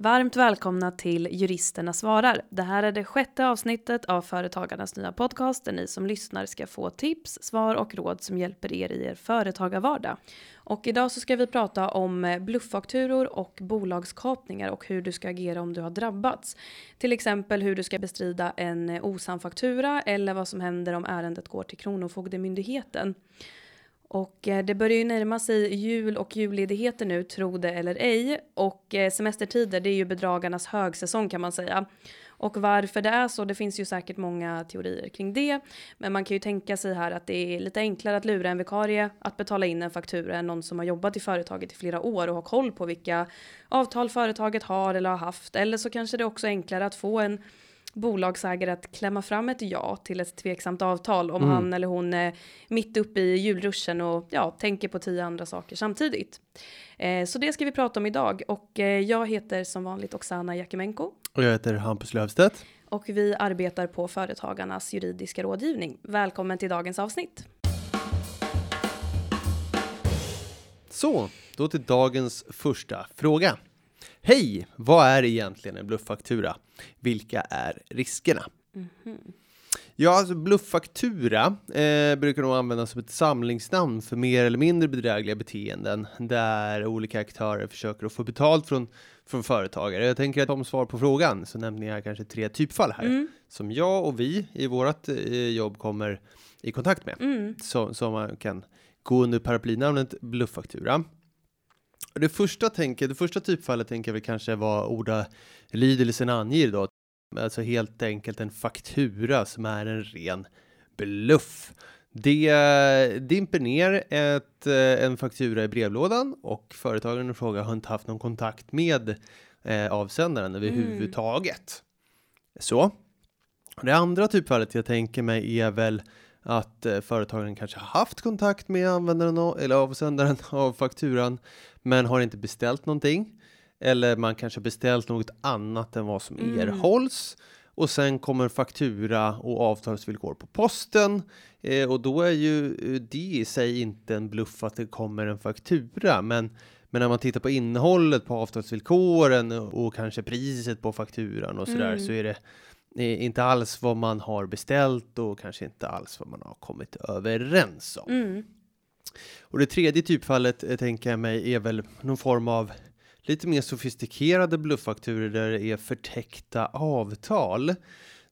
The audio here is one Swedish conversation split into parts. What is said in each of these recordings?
Varmt välkomna till Juristerna svarar. Det här är det sjätte avsnittet av Företagarnas nya podcast där ni som lyssnar ska få tips, svar och råd som hjälper er i er företagarvardag. Och idag så ska vi prata om eh, blufffakturor och bolagskapningar och hur du ska agera om du har drabbats. Till exempel hur du ska bestrida en eh, osann faktura eller vad som händer om ärendet går till Kronofogdemyndigheten. Och eh, det börjar ju närma sig jul och julledigheter nu, tro det eller ej. Och eh, semestertider, det är ju bedragarnas högsäsong kan man säga. Och varför det är så, det finns ju säkert många teorier kring det. Men man kan ju tänka sig här att det är lite enklare att lura en vikarie att betala in en faktura än någon som har jobbat i företaget i flera år och har koll på vilka avtal företaget har eller har haft. Eller så kanske det också är enklare att få en bolagsägare att klämma fram ett ja till ett tveksamt avtal om mm. han eller hon är mitt uppe i julruschen och ja, tänker på tio andra saker samtidigt. Eh, så det ska vi prata om idag och eh, jag heter som vanligt Oksana Jakimenko. Och jag heter Hampus Löfstedt. Och vi arbetar på Företagarnas juridiska rådgivning. Välkommen till dagens avsnitt. Så, då till dagens första fråga. Hej! Vad är egentligen en blufffaktura? Vilka är riskerna? Mm -hmm. Ja, alltså blufffaktura eh, brukar nog användas som ett samlingsnamn för mer eller mindre bedrägliga beteenden där olika aktörer försöker att få betalt från, från företagare. Jag tänker att om svar på frågan så nämner jag kanske tre typfall här mm. som jag och vi i vårt eh, jobb kommer i kontakt med mm. som, som man kan gå under paraplynamnet blufffaktura. Det första, tänker, det första typfallet tänker vi kanske vad ordalydelsen anger då. Alltså helt enkelt en faktura som är en ren bluff. Det dimper ner ett, en faktura i brevlådan och företagaren i fråga har inte haft någon kontakt med eh, avsändaren överhuvudtaget. Mm. Så. Det andra typfallet jag tänker mig är väl att eh, företagaren kanske haft kontakt med användaren eller avsändaren av fakturan men har inte beställt någonting. Eller man kanske beställt något annat än vad som mm. erhålls. Och sen kommer faktura och avtalsvillkor på posten. Eh, och då är ju eh, det i sig inte en bluff att det kommer en faktura. Men, men när man tittar på innehållet på avtalsvillkoren och kanske priset på fakturan och sådär mm. så är det inte alls vad man har beställt och kanske inte alls vad man har kommit överens om. Mm. Och det tredje typfallet eh, tänker jag mig är väl någon form av lite mer sofistikerade blufffakturer där det är förtäckta avtal.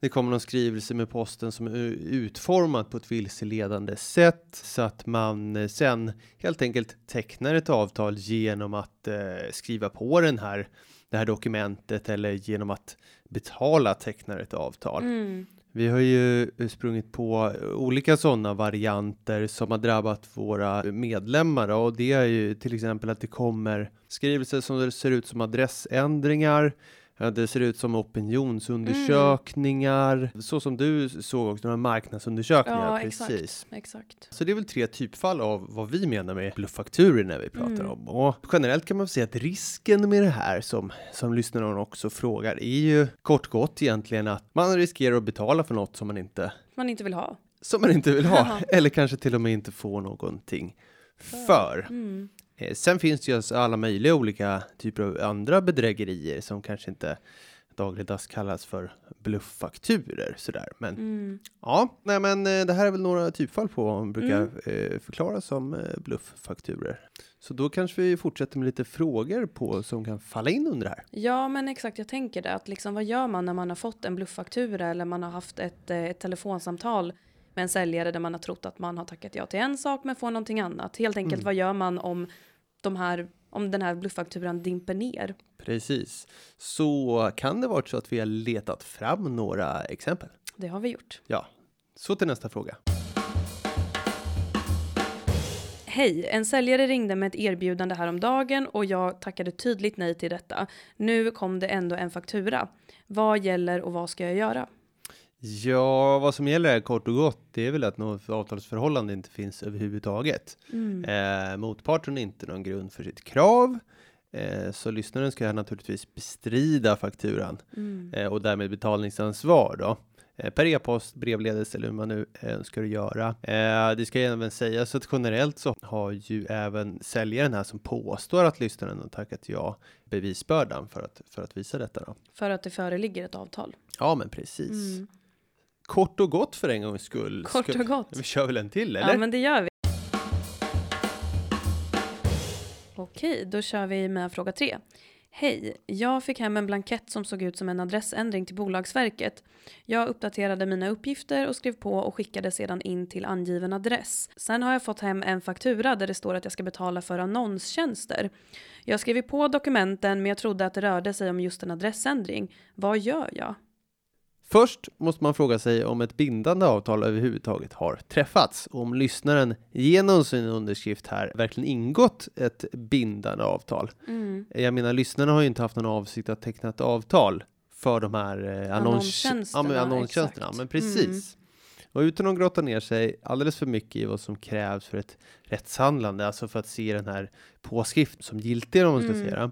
Det kommer någon skrivelse med posten som är utformat på ett vilseledande sätt så att man eh, sen helt enkelt tecknar ett avtal genom att eh, skriva på den här det här dokumentet eller genom att betala tecknar ett avtal. Mm. Vi har ju sprungit på olika sådana varianter som har drabbat våra medlemmar och det är ju till exempel att det kommer skrivelser som ser ut som adressändringar det ser ut som opinionsundersökningar, mm. så som du såg också, några marknadsundersökningar. Ja, precis. Exakt, exakt. Så det är väl tre typfall av vad vi menar med blufffakturer när vi pratar mm. om. Och generellt kan man säga att risken med det här som, som lyssnaren också frågar är ju kort gott egentligen att man riskerar att betala för något som man inte man inte vill ha. Som man inte vill ha, eller kanske till och med inte får någonting för. Mm. Eh, sen finns det ju alltså alla möjliga olika typer av andra bedrägerier som kanske inte dagligdags kallas för blufffakturer sådär. Men mm. ja, nej, men eh, det här är väl några typfall på vad man brukar mm. eh, förklara som eh, blufffakturer. Så då kanske vi fortsätter med lite frågor på som kan falla in under det här. Ja, men exakt. Jag tänker det att liksom vad gör man när man har fått en blufffaktura eller man har haft ett, ett telefonsamtal med en säljare där man har trott att man har tackat ja till en sak men får någonting annat. Helt enkelt, mm. vad gör man om de här om den här blufffakturan dimper ner. Precis. Så kan det vara så att vi har letat fram några exempel? Det har vi gjort. Ja. Så till nästa fråga. Hej, en säljare ringde med ett erbjudande häromdagen och jag tackade tydligt nej till detta. Nu kom det ändå en faktura. Vad gäller och vad ska jag göra? Ja, vad som gäller kort och gott, det är väl att något avtalsförhållande inte finns överhuvudtaget. Mm. Eh, motparten har inte någon grund för sitt krav. Eh, så lyssnaren ska naturligtvis bestrida fakturan mm. eh, och därmed betalningsansvar då. Eh, per e-post, brevledes eller hur man nu önskar göra. Eh, det ska även sägas att generellt så har ju även säljaren här som påstår att lyssnaren har tackat ja bevisbördan för att för att visa detta då. För att det föreligger ett avtal. Ja, men precis. Mm. Kort och gott för en gångs skull. Kort och gott. Vi kör väl en till eller? Ja, men det gör vi. Okej, då kör vi med fråga tre. Hej, jag fick hem en blankett som såg ut som en adressändring till Bolagsverket. Jag uppdaterade mina uppgifter och skrev på och skickade sedan in till angiven adress. Sen har jag fått hem en faktura där det står att jag ska betala för annonstjänster. Jag skrev på dokumenten men jag trodde att det rörde sig om just en adressändring. Vad gör jag? Först måste man fråga sig om ett bindande avtal överhuvudtaget har träffats och om lyssnaren genom sin underskrift här verkligen ingått ett bindande avtal. Mm. Jag menar, lyssnarna har ju inte haft någon avsikt att teckna ett avtal för de här eh, annons Annonstjänsterna, ja, annonstjänsterna. Mm. Men precis. Och utan att grotta ner sig alldeles för mycket i vad som krävs för ett rättshandlande, alltså för att se den här påskriften som giltig om man ska Mm. säga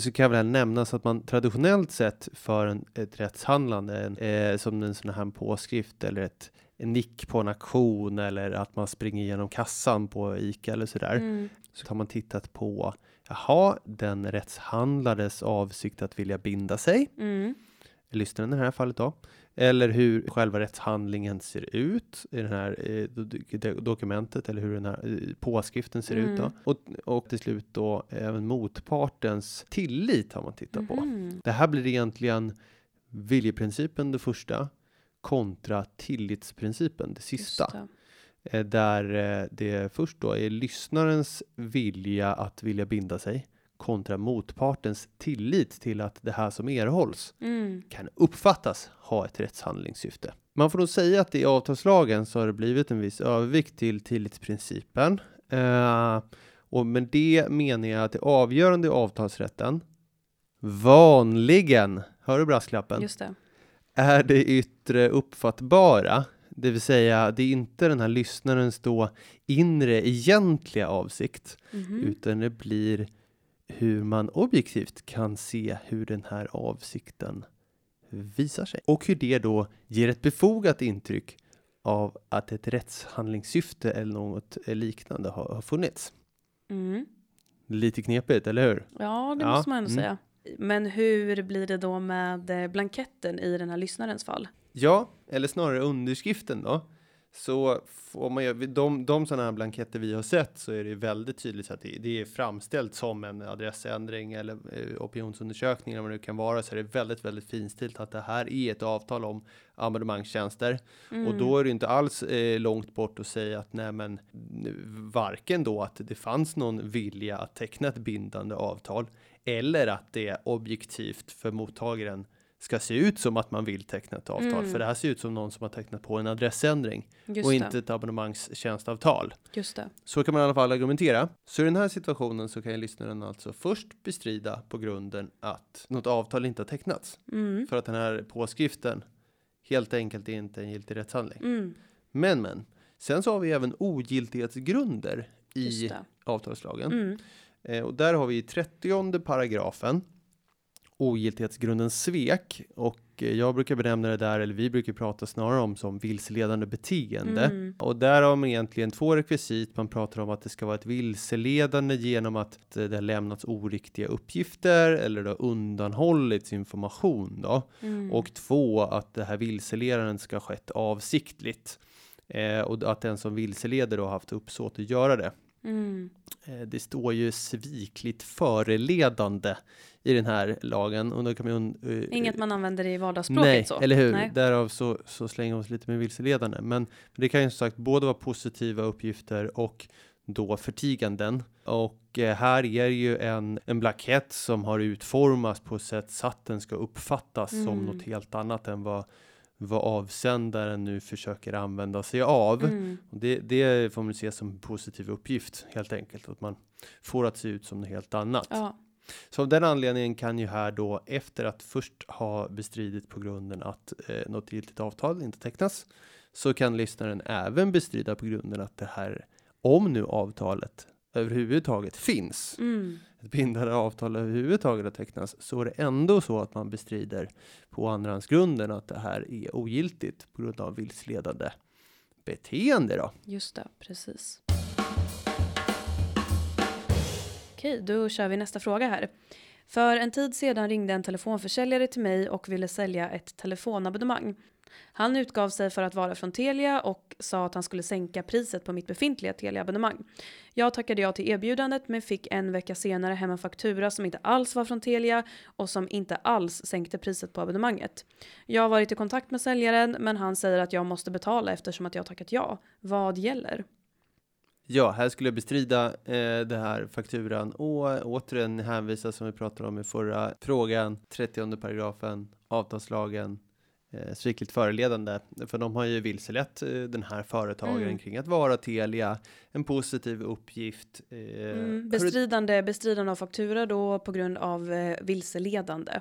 så kan väl nämnas att man traditionellt sett för en, ett rättshandlande, en, eh, som en sån här påskrift eller ett en nick på en auktion eller att man springer igenom kassan på ICA eller sådär. Mm. Så har man tittat på, jaha, den rättshandlades avsikt att vilja binda sig, Mm. lyssnaren i det här fallet då, eller hur själva rättshandlingen ser ut i det här eh, do- do- dokumentet eller hur den här eh, påskriften ser ut då. Mm. Och, och till slut då även motpartens tillit har man tittat på. Mhm. Det här blir egentligen viljeprincipen det första kontra tillitsprincipen det sista. Det. Eh, Där eh, det först då är lyssnarens vilja att vilja binda sig kontra motpartens tillit till att det här som erhålls Mm. kan uppfattas ha ett rättshandlingssyfte. Man får nog säga att i avtalslagen så har det blivit en viss övervikt till tillitsprincipen. Eh, och med det menar jag att det avgörande i avtalsrätten vanligen, hör du brasklappen? Det. är det yttre uppfattbara, det vill säga det är inte den här lyssnarens då inre egentliga avsikt, Mhm. utan det blir hur man objektivt kan se hur den här avsikten visar sig och hur det då ger ett befogat intryck av att ett rättshandlingssyfte eller något liknande har, har funnits. Mm. Lite knepigt, eller hur? Ja, det Ja, måste man ändå mm. säga. Men hur blir det då med eh, blanketten i den här lyssnarens fall? Ja, eller snarare underskriften då. Så får man ju, de, de sådana här blanketter vi har sett så är det väldigt tydligt att det, det är framställt som en adressändring eller eh, opinionsundersökning eller vad det kan vara så är det väldigt, väldigt finstilt att det här är ett avtal om abonnemangstjänster Mm. och då är det inte alls eh, långt bort att säga att nej men varken då att det fanns någon vilja att teckna ett bindande avtal eller att det objektivt för mottagaren ska se ut som att man vill teckna ett avtal. Mm. För det här ser ut som någon som har tecknat på en adressändring Just och det. inte ett abonnemangstjänstavtal. Just det. Så kan man i alla fall argumentera. Så i den här situationen så kan ju lyssnaren alltså först bestrida på grunden att något avtal inte har tecknats. Mm. För att den här påskriften helt enkelt är inte en giltig rättshandling. Mm. Men men, sen så har vi även ogiltighetsgrunder i avtalslagen. Mm. Eh, och där har vi i 30 paragrafen ogiltighetsgrunden svek och eh, jag brukar benämna det där, eller vi brukar prata snarare om som vilseledande beteende. Mm. Och där har man egentligen två rekvisit. Man pratar om att det ska vara ett vilseledande genom att eh, det har lämnats oriktiga uppgifter eller det har undanhållits information då. Mm. Och två, att det här vilseledandet ska ha skett avsiktligt. Eh, och att den som vilseleder då har haft uppsåt att göra det. Mm. Eh, Det står ju svikligt föreledande i den här lagen och då kan man ju, eh, Inget man använder i vardagsspråket Nej, så. eller hur? Nej. Därav så, så slänger vi oss lite med vilseledande. Men det kan ju som sagt både vara positiva uppgifter och då förtiganden. Och eh, här är ju en, en blankett som har utformats på ett sätt så att den ska uppfattas som Mm. något helt annat än vad, vad avsändaren nu försöker använda sig av. Mm. Det, det får man se som en positiv uppgift helt enkelt. Att man får att se ut som något helt annat. Ja. Så av den anledningen kan ju här då efter att först ha bestridit på grunden att eh, något giltigt avtal inte tecknas så kan lyssnaren även bestrida på grunden att det här om nu avtalet överhuvudtaget finns Mm. ett bindande avtal överhuvudtaget har tecknats så är det ändå så att man bestrider på andrahandsgrunden att det här är ogiltigt på grund av vilseledande beteende då. Just det, precis. Okej, då kör vi nästa fråga här. För en tid sedan ringde en telefonförsäljare till mig och ville sälja ett telefonabonnemang. Han utgav sig för att vara från Telia och sa att han skulle sänka priset på mitt befintliga Telia-abonnemang. Jag tackade ja till erbjudandet men fick en vecka senare hem en faktura som inte alls var från Telia och som inte alls sänkte priset på abonnemanget. Jag har varit i kontakt med säljaren men han säger att jag måste betala eftersom att jag tackat ja. Vad gäller? Ja, här skulle jag bestrida eh, det här fakturan och återigen hänvisa som vi pratade om i förra frågan, 30 paragrafen, avtalslagen, eh, svikligt föreledande, för de har ju vilselett eh, den här företagaren Mm. kring att vara Telia, en positiv uppgift. Eh, Mm, bestridande, bestridande av faktura då på grund av eh, vilseledande.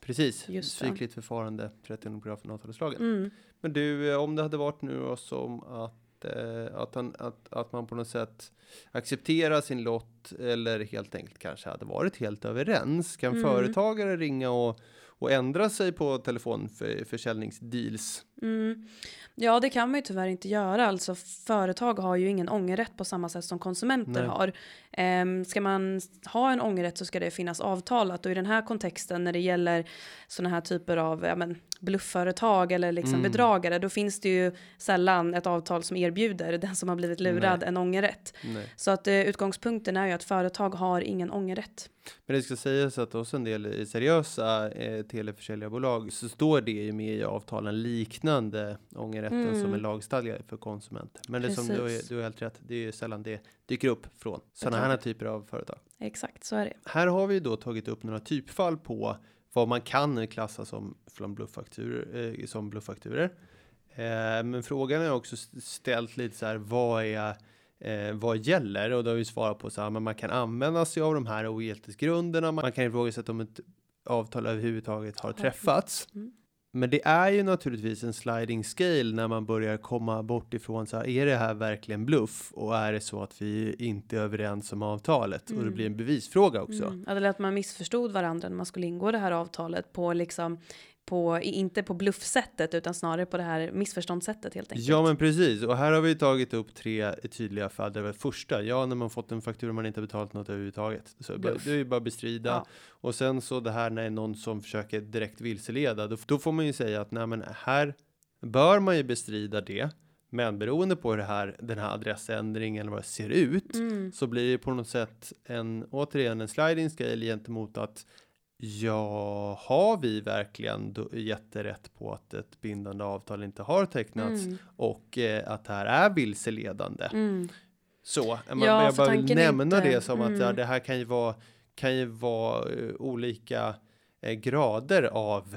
Precis, Just det. svikligt förfarande, 30 paragrafen avtalslagen. Mm. Men du, eh, om det hade varit nu då som att, eh, att, han, att, att man på något sätt accepterar sin lott eller helt enkelt kanske hade varit helt överens. Kan Mm. företagare ringa och, och ändra sig på telefonförsäljningsdeals? Mm. Ja, det kan man ju tyvärr inte göra. Alltså, företag har ju ingen ångerrätt på samma sätt som konsumenter Nej. har. Ehm, ska man ha en ångerrätt så ska det finnas avtalat och i den här kontexten när det gäller sådana här typer av ja, men, bluffföretag eller liksom Mm. bedragare, då finns det ju sällan ett avtal som erbjuder den som har blivit lurad Nej. en ångerrätt. Nej. Så att eh, utgångspunkten är ju att företag har ingen ångerrätt. Men det ska sägas att hos en del seriösa eh, teleförsäljarbolag så står det ju med i avtalen liknande ångerrätten Mm. som är lagstadgad för konsumenter. Men det är som du, Precis. du har helt rätt, det är ju sällan det dyker upp från sådana här Beklagligt. typer av företag. Exakt, så är det. Här har vi då tagit upp några typfall på vad man kan klassa som från blufffakturor, eh, som blufffakturor. Eh, men frågan är också st- ställt lite så här, vad är Eh, vad gäller och då har vi svarat på så här, men man kan använda sig av de här ogiltighetsgrunderna. Man kan ifrågasätta om ett avtal överhuvudtaget Har träffats. Mm. Men det är ju naturligtvis en sliding scale när man börjar komma bort ifrån så här, är det här verkligen bluff? Och är det så att vi inte är överens om avtalet? Och det Mm. blir en bevisfråga också. Mm. Eller att man missförstod varandra när man skulle ingå det här avtalet på liksom på, inte på bluffsättet utan snarare på det här missförståndssättet helt enkelt. Ja men precis och här har vi tagit upp tre tydliga fall. Det var första, ja när man fått en faktura man inte betalat något överhuvudtaget. Så Bluff. det är ju bara bestrida. Ja. Och sen så det här när någon som försöker direkt vilseleda. Då, då får man ju säga att nej men här bör man ju bestrida det. Men beroende på hur det här, den här adressändringen eller vad det ser ut. Mm. Så blir det på något sätt en, återigen en sliding scale gentemot att Ja, har vi verkligen gett rätt på att ett bindande avtal inte har tecknats Mm. och eh, att det här är vilseledande? Mm. Så, man, Ja, jag bara vill nämna inte- det som att mm. ja, det här kan ju vara, kan ju vara eh, olika eh, grader av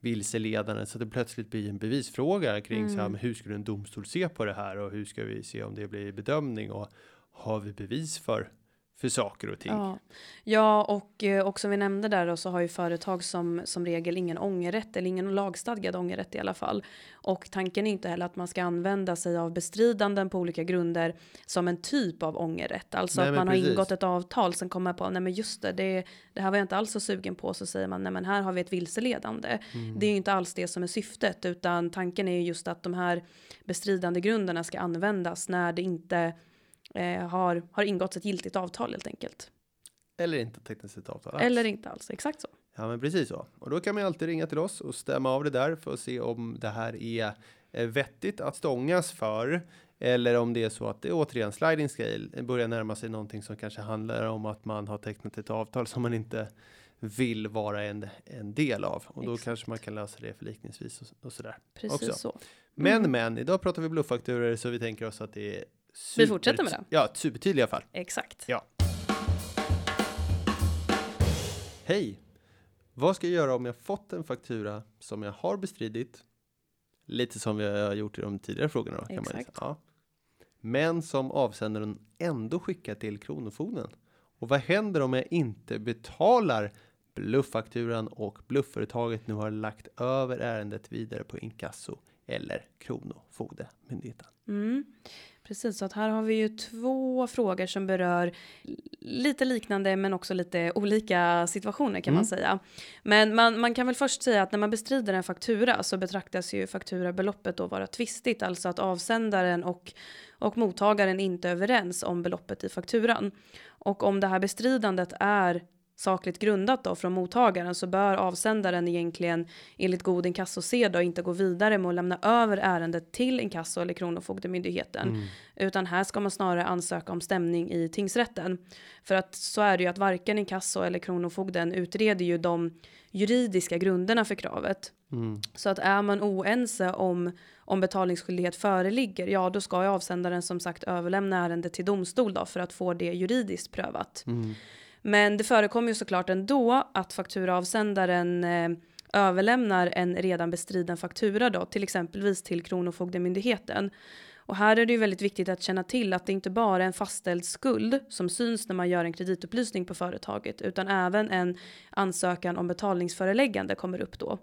vilseledande så att det plötsligt blir en bevisfråga kring så här, Mm. men hur skulle en domstol se på det här och hur ska vi se om det blir bedömning och har vi bevis för för saker och ting? Ja. ja, och eh, och som vi nämnde där då, så har ju företag som, som regel ingen ångerrätt eller ingen lagstadgad ångerrätt i alla fall. Och tanken är inte heller att man ska använda sig av bestridanden på olika grunder som en typ av ångerrätt. Alltså Nej, att man har precis. ingått ett avtal sen kommer på, nej men just det, det, det här var jag inte alls så sugen på, så säger man, nej men här har vi ett vilseledande. Mm. Det är ju inte alls det som är syftet, utan tanken är ju just att de här bestridande grunderna ska användas när det inte eh, har, har ingått ett giltigt avtal helt enkelt. Eller inte tecknat ett avtal alls. Eller inte alls, exakt så. Ja, men precis så. Och då kan man alltid ringa till oss och stämma av det där för att se om det här är eh, vettigt att stångas för. Eller om det är så att det är återigen sliding scale börjar närma sig någonting som kanske handlar om att man har tecknat ett avtal som man inte vill vara en, en del av. Och då Exakt. kanske man kan lösa det förlikningsvis och, och sådär. Precis Också. så. Men, Mm. men, idag pratar vi blufffakturor så vi tänker oss att det är Vi fortsätter med det. Ja, supertydliga fall. Exakt. Ja. Hej! Vad ska jag göra om jag fått en faktura som jag har bestridit? Lite som vi har gjort i de tidigare frågorna. Då, kan man. Exakt. Ja. Men som avsändaren ändå skickar till Kronofogden. Och vad händer om jag inte betalar blufffakturan och bluffföretaget nu har lagt över ärendet vidare på inkasso eller Kronofogdemyndigheten. Mm. Precis, så att här har vi ju två frågor som berör lite liknande men också lite olika situationer kan mm. man säga. Men man, man kan väl först säga att när man bestrider en faktura så betraktas ju fakturabeloppet då vara tvistigt, alltså att avsändaren och, och mottagaren inte är överens om beloppet i fakturan. Och om det här bestridandet är sakligt grundat då från mottagaren så bör avsändaren egentligen enligt god inkassosed då inte gå vidare med att lämna över ärendet till inkasso eller kronofogdemyndigheten mm. utan här ska man snarare ansöka om stämning i tingsrätten för att så är det ju att varken inkasso eller kronofogden utreder ju de juridiska grunderna för kravet mm. så att är man oense om om betalningsskyldighet föreligger ja då ska ju avsändaren som sagt överlämna ärendet till domstol då för att få det juridiskt prövat. Mm. Men det förekommer ju såklart ändå att fakturaavsändaren eh, överlämnar en redan bestriden faktura då, till exempelvis till Kronofogdemyndigheten. Och här är det ju väldigt viktigt att känna till att det inte bara är en fastställd skuld som syns när man gör en kreditupplysning på företaget, utan även en ansökan om betalningsföreläggande kommer upp då.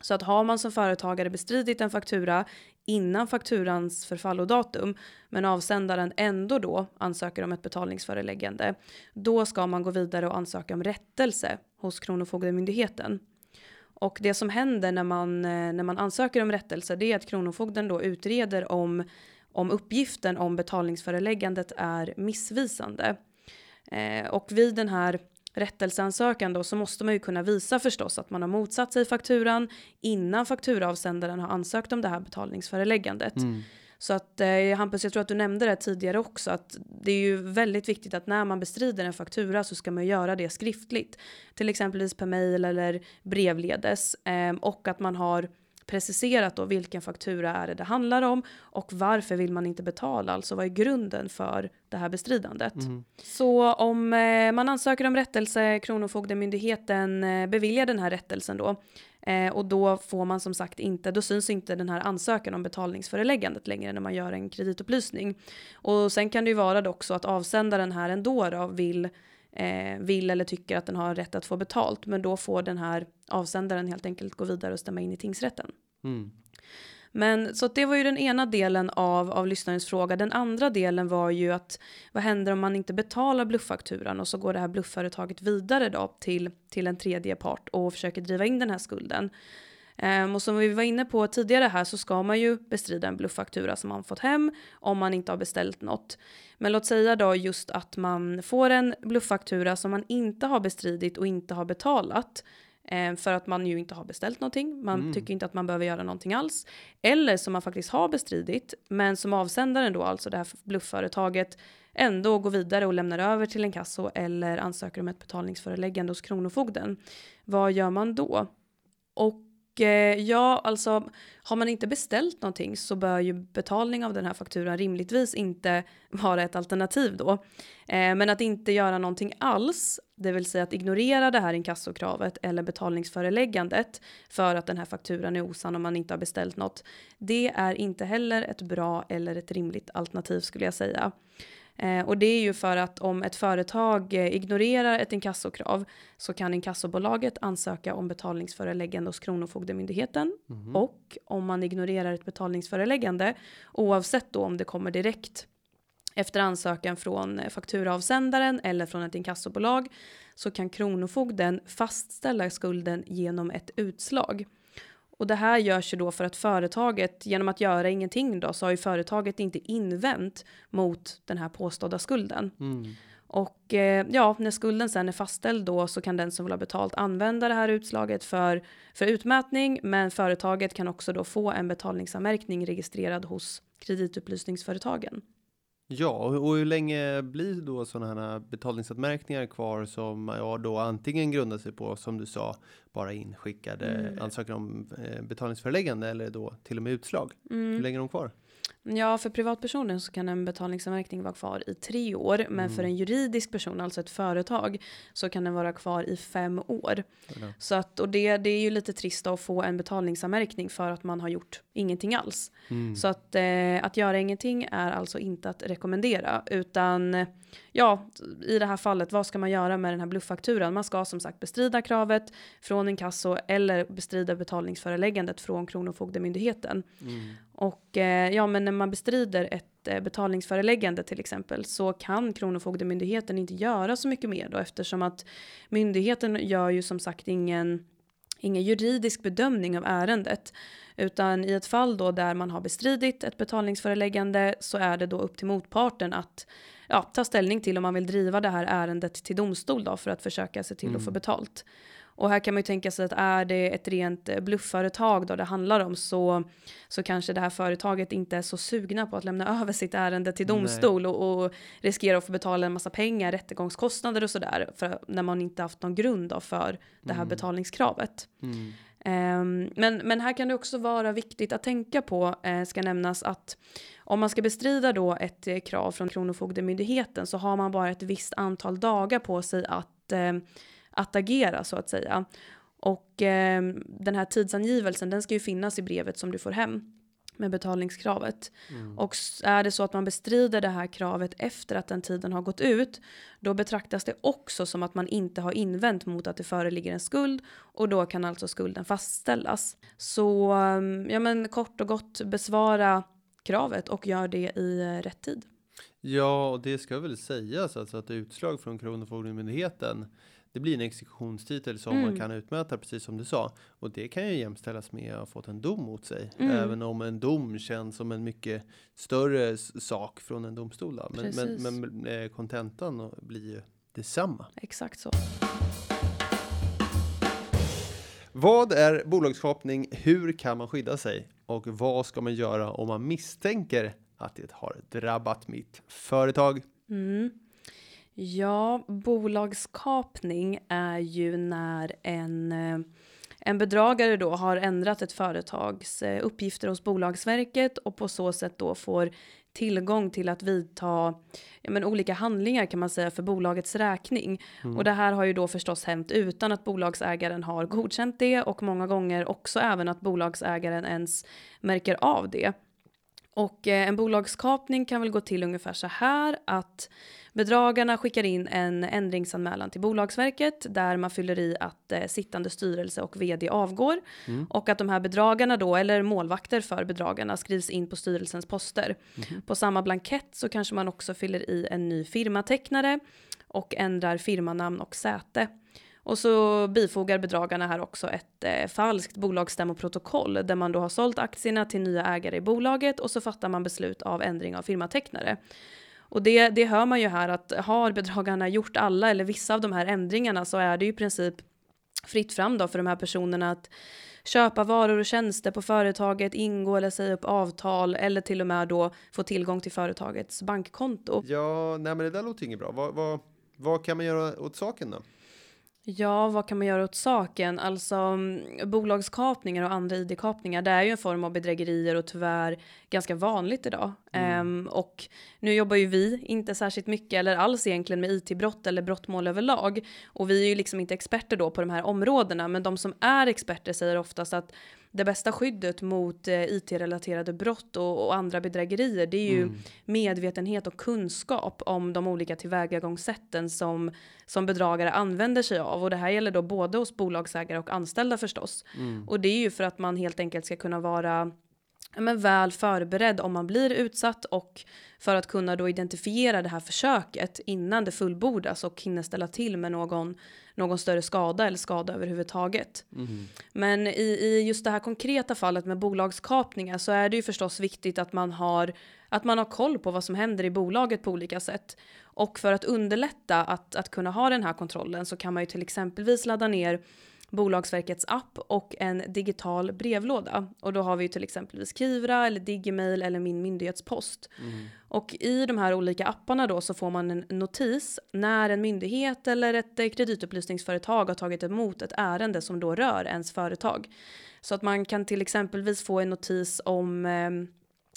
Så att har man som företagare bestridit en faktura innan fakturans förfallodatum men avsändaren ändå då ansöker om ett betalningsföreläggande då ska man gå vidare och ansöka om rättelse hos Kronofogdemyndigheten. Och det som händer när man, eh, när man ansöker om rättelse det är att Kronofogden då utreder om, om uppgiften om betalningsföreläggandet är missvisande. Eh, och vid den här rättelseansökan då så måste man ju kunna visa förstås att man har motsatt sig fakturan innan fakturaavsändaren har ansökt om det här betalningsföreläggandet. Mm. Så att eh, Hampus, jag tror att du nämnde det tidigare också att det är ju väldigt viktigt att när man bestrider en faktura så ska man göra det skriftligt. Till exempelvis per mail eller brevledes eh, och att man har preciserat då vilken faktura är det det handlar om och varför vill man inte betala, alltså vad är grunden för det här bestridandet. Mm. Så om eh, man ansöker om rättelse, Kronofogdemyndigheten eh, beviljar den här rättelsen då eh, och då får man som sagt inte, då syns inte den här ansökan om betalningsföreläggandet längre när man gör en kreditupplysning. Och sen kan det ju vara dock så att avsändaren här ändå då vill eh, vill eller tycker att den har rätt att få betalt. Men då får den här avsändaren helt enkelt gå vidare och stämma in i tingsrätten. Mm. Men så det var ju den ena delen av, av lyssnarens fråga. Den andra delen var ju att vad händer om man inte betalar blufffakturan och så går det här bluffföretaget vidare då till, till en tredje part och försöker driva in den här skulden. Um, och som vi var inne på tidigare här så ska man ju bestrida en blufffaktura som man fått hem om man inte har beställt något. Men låt säga då just att man får en blufffaktura som man inte har bestridit och inte har betalat. Um, för att man ju inte har beställt någonting. Man mm. tycker inte att man behöver göra någonting alls. Eller som man faktiskt har bestridit. Men som avsändaren då, alltså det här bluffföretaget, ändå går vidare och lämnar över till en kasso eller ansöker om ett betalningsföreläggande hos Kronofogden. Vad gör man då? Och Eh, Eh, ja, alltså har man inte beställt någonting så bör ju betalning av den här fakturan rimligtvis inte vara ett alternativ då. Eh, men att inte göra någonting alls, det vill säga att ignorera det här inkassokravet eller betalningsföreläggandet för att den här fakturan är osann om man inte har beställt något. Det är inte heller ett bra eller ett rimligt alternativ skulle jag säga. Eh, och det är ju för att om ett företag eh, ignorerar ett inkassokrav så kan inkassobolaget ansöka om betalningsföreläggande hos Kronofogdemyndigheten. Mm. Och om man ignorerar ett betalningsföreläggande, oavsett då om det kommer direkt efter ansökan från eh, fakturaavsändaren eller från ett inkassobolag så kan Kronofogden fastställa skulden genom ett utslag. Och det här görs ju då för att företaget, genom att göra ingenting då, så har ju företaget inte invänt mot den här påstådda skulden. Mm. Och eh, ja, när skulden sen är fastställd då så kan den som vill ha betalt använda det här utslaget för, för utmätning, men företaget kan också då få en betalningsanmärkning registrerad hos kreditupplysningsföretagen. Ja, och hur länge blir då sådana här betalningsanmärkningar kvar som ja, då antingen grundar sig på, som du sa, bara inskickade mm. ansökan om eh, betalningsföreläggande eller då till och med utslag? Mm. Hur länge är de kvar? Ja, för privatpersoner så kan en betalningsanmärkning vara kvar i tre år, men Mm. för en juridisk person, alltså ett företag, så kan den vara kvar i fem år. Ja. Så att, och det, det är ju lite trist att få en betalningsanmärkning för att man har gjort ingenting alls. Mm. Så att, eh, att göra ingenting är alltså inte att rekommendera, utan ja, i det här fallet, vad ska man göra med den här blufffakturan? Man ska som sagt bestrida kravet från inkasso eller bestrida betalningsföreläggandet från Kronofogdemyndigheten. Mm. Och eh, ja, men när man bestrider ett eh, betalningsföreläggande till exempel så kan Kronofogdemyndigheten inte göra så mycket mer då eftersom att myndigheten gör ju som sagt ingen ingen juridisk bedömning av ärendet. Utan i ett fall då där man har bestridit ett betalningsföreläggande så är det då upp till motparten att ja, ta ställning till om man vill driva det här ärendet till domstol då för att försöka se till att få betalt. Och här kan man ju tänka sig att är det ett rent eh, bluffföretag då det handlar om så, så kanske det här företaget inte är så sugna på att lämna över sitt ärende till domstol och, och riskera att få betala en massa pengar, rättegångskostnader och sådär för när man inte haft någon grund då för det här betalningskravet. Mm. Ehm, men, men här kan det också vara viktigt att tänka på, eh, ska nämnas att om man ska bestrida då ett eh, krav från Kronofogdemyndigheten så har man bara ett visst antal dagar på sig att, eh, att agera så att säga. Och eh, den här tidsangivelsen den ska ju finnas i brevet som du får hem med betalningskravet. Mm. Och är det så att man bestrider det här kravet efter att den tiden har gått ut, då betraktas det också som att man inte har invänt mot att det föreligger en skuld och då kan alltså skulden fastställas. Så um, ja, men kort och gott besvara kravet och gör det i rätt tid. Ja, och det ska väl sägas alltså att utslag från Kronofogdemyndigheten det blir en exekutionstitel som Mm. man kan utmäta precis som du sa. Och det kan ju jämställas med att ha fått en dom mot sig. Mm. Även om en dom känns som en mycket större sak från en domstol. Då. Men, Precis. men, men eh, kontentan blir ju detsamma. Exakt så. Vad är bolagskapning? Hur kan man skydda sig? Och vad ska man göra om man misstänker att det har drabbat mitt företag? Mm. Ja, bolagskapning är ju när en, eh, en bedragare då har ändrat ett företags eh, uppgifter hos Bolagsverket och på så sätt då får tillgång till att vidta ja, men olika handlingar kan man säga för bolagets räkning. Och det här har ju då förstås hänt utan att bolagsägaren har godkänt det och många gånger också även att bolagsägaren ens märker av det. Och eh, en bolagskapning kan väl gå till ungefär så här att bedragarna skickar in en ändringsanmälan till Bolagsverket där man fyller i att eh, sittande styrelse och vd avgår och att de här bedragarna då eller målvakter för bedragarna skrivs in på styrelsens poster. På samma blankett så kanske man också fyller i en ny firmatecknare och ändrar firmanamn och säte. Och så bifogar bedragarna här också ett eh, falskt bolagsstämmoprotokoll där man då har sålt aktierna till nya ägare i bolaget och så fattar man beslut av ändring av firmatecknare. Och det, det hör man ju här att har bedragarna gjort alla eller vissa av de här ändringarna så är det ju i princip fritt fram då för de här personerna att köpa varor och tjänster på företaget, ingå eller säga upp avtal eller till och med då få tillgång till företagets bankkonto. Ja, nej men det där låter inget bra. Vad, vad, vad kan man göra åt saken då? Ja, vad kan man göra åt saken? Alltså mm, bolagskapningar och andra id-kapningar, det är ju en form av bedrägerier och tyvärr ganska vanligt idag. Ehm, och nu jobbar ju vi inte särskilt mycket eller alls egentligen med it-brott eller brottmål överlag. Och vi är ju liksom inte experter då på de här områdena, men de som är experter säger oftast att det bästa skyddet mot eh, it-relaterade brott och, och andra bedrägerier, det är ju Mm. medvetenhet och kunskap om de olika tillvägagångssätten som, som bedragare använder sig av. Och det här gäller då både hos bolagsägare och anställda förstås. Mm. Och det är ju för att man helt enkelt ska kunna vara men väl förberedd om man blir utsatt och för att kunna då identifiera det här försöket innan det fullbordas och hinner ställa till med någon, någon större skada eller skada överhuvudtaget. Mm. Men i, i just det här konkreta fallet med bolagskapningar så är det ju förstås viktigt att man har att man har koll på vad som händer i bolaget på olika sätt. Och för att underlätta att, att kunna ha den här kontrollen så kan man ju till exempelvis ladda ner Bolagsverkets app och en digital brevlåda. Och då har vi ju till exempelvis Kivra eller Digimail eller Min myndighetspost. Mm. Och i de här olika apparna då så får man en notis när en myndighet eller ett kreditupplysningsföretag har tagit emot ett ärende som då rör ens företag. Så att man kan till exempelvis få en notis om eh,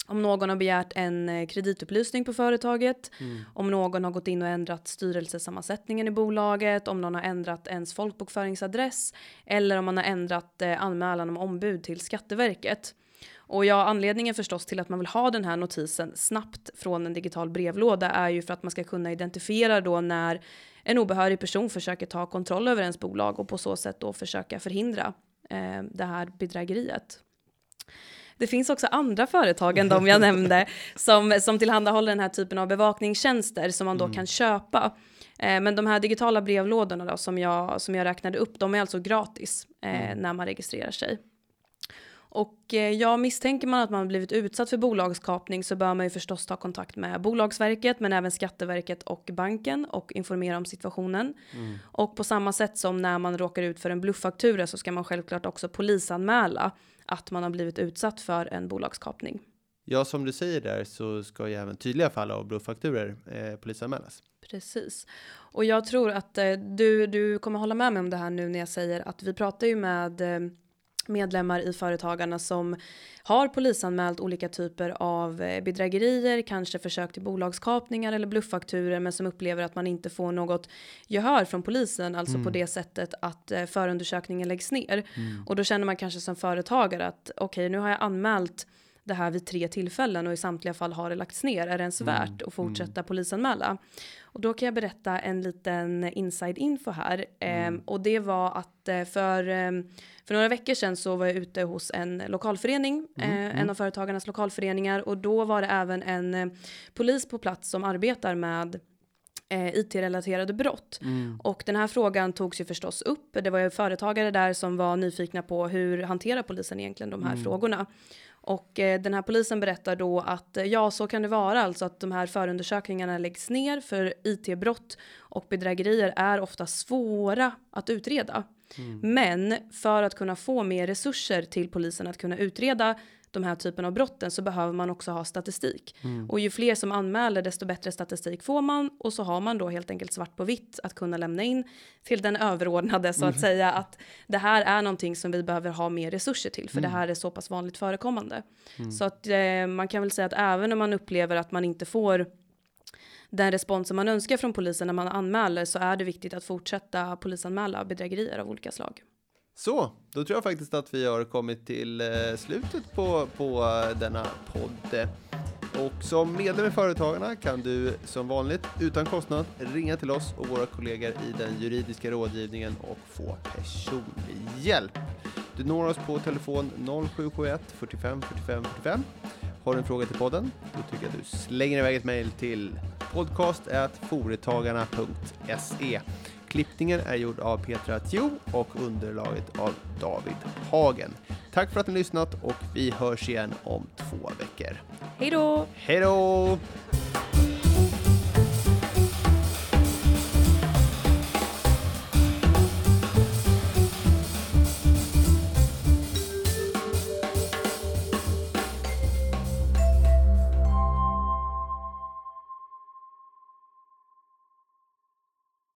om någon har begärt en eh, kreditupplysning på företaget, Mm. om någon har gått in och ändrat styrelsesammansättningen i bolaget, om någon har ändrat ens folkbokföringsadress eller om man har ändrat eh, anmälan om ombud till Skatteverket. Och ja, anledningen förstås till att man vill ha den här notisen snabbt från en digital brevlåda är ju för att man ska kunna identifiera då när en obehörig person försöker ta kontroll över ens bolag och på så sätt då försöka förhindra eh, det här bedrägeriet. Det finns också andra företag än de jag nämnde som, som tillhandahåller den här typen av bevakningstjänster som man då kan köpa. Eh, men de här digitala brevlådorna då, som, jag, som jag räknade upp, de är alltså gratis eh, när man registrerar sig. Och eh, ja, misstänker man att man blivit utsatt för bolagskapning så bör man ju förstås ta kontakt med Bolagsverket men även Skatteverket och banken och informera om situationen. Och på samma sätt som när man råkar ut för en blufffaktura så ska man självklart också polisanmäla att man har blivit utsatt för en bolagskapning. Ja, som du säger där så ska ju även tydliga fall av blufffakturor eh, polisanmälas. Precis. Och jag tror att eh, du, du kommer hålla med mig om det här nu när jag säger att vi pratar ju med eh, medlemmar i Företagarna som har polisanmält olika typer av eh, bedrägerier, kanske försök till bolagskapningar eller blufffakturer men som upplever att man inte får något gehör från polisen, alltså på det sättet att eh, förundersökningen läggs ner. Och då känner man kanske som företagare att okej, nu har jag anmält det här vid tre tillfällen och i samtliga fall har det lagts ner. Är det ens värt att fortsätta polisanmäla? Och då kan jag berätta en liten inside info här. Ehm, och det var att eh, för, ehm, för några veckor sedan så var jag ute hos en lokalförening, eh, en av företagarnas lokalföreningar och då var det även en eh, polis på plats som arbetar med eh, IT-relaterade brott. Och den här frågan togs ju förstås upp. Det var ju företagare där som var nyfikna på hur hanterar polisen egentligen de här frågorna. Och eh, den här polisen berättar då att eh, ja, så kan det vara, alltså att de här förundersökningarna läggs ner för IT-brott och bedrägerier är ofta svåra att utreda. Men för att kunna få mer resurser till polisen att kunna utreda de här typen av brotten så behöver man också ha statistik. Och ju fler som anmäler desto bättre statistik får man och så har man då helt enkelt svart på vitt att kunna lämna in till den överordnade så att säga att det här är någonting som vi behöver ha mer resurser till för det här är så pass vanligt förekommande. Så att eh, man kan väl säga att även om man upplever att man inte får den respons som man önskar från polisen när man anmäler så är det viktigt att fortsätta polisanmäla bedrägerier av olika slag. Så, då tror jag faktiskt att vi har kommit till eh, slutet på, på denna podd. Och som medlem i Företagarna kan du som vanligt utan kostnad ringa till oss och våra kollegor i den juridiska rådgivningen och få personlig hjälp. Du når oss på telefon 0771 45 45 45. Har du en fråga till podden? Då tycker jag att du slänger iväg ett mejl till podcast.foretagarna.se. Klippningen är gjord av Petra Tjo och underlaget av David Hagen. Tack för att ni lyssnat och vi hörs igen om två veckor. Hej då! Hej då!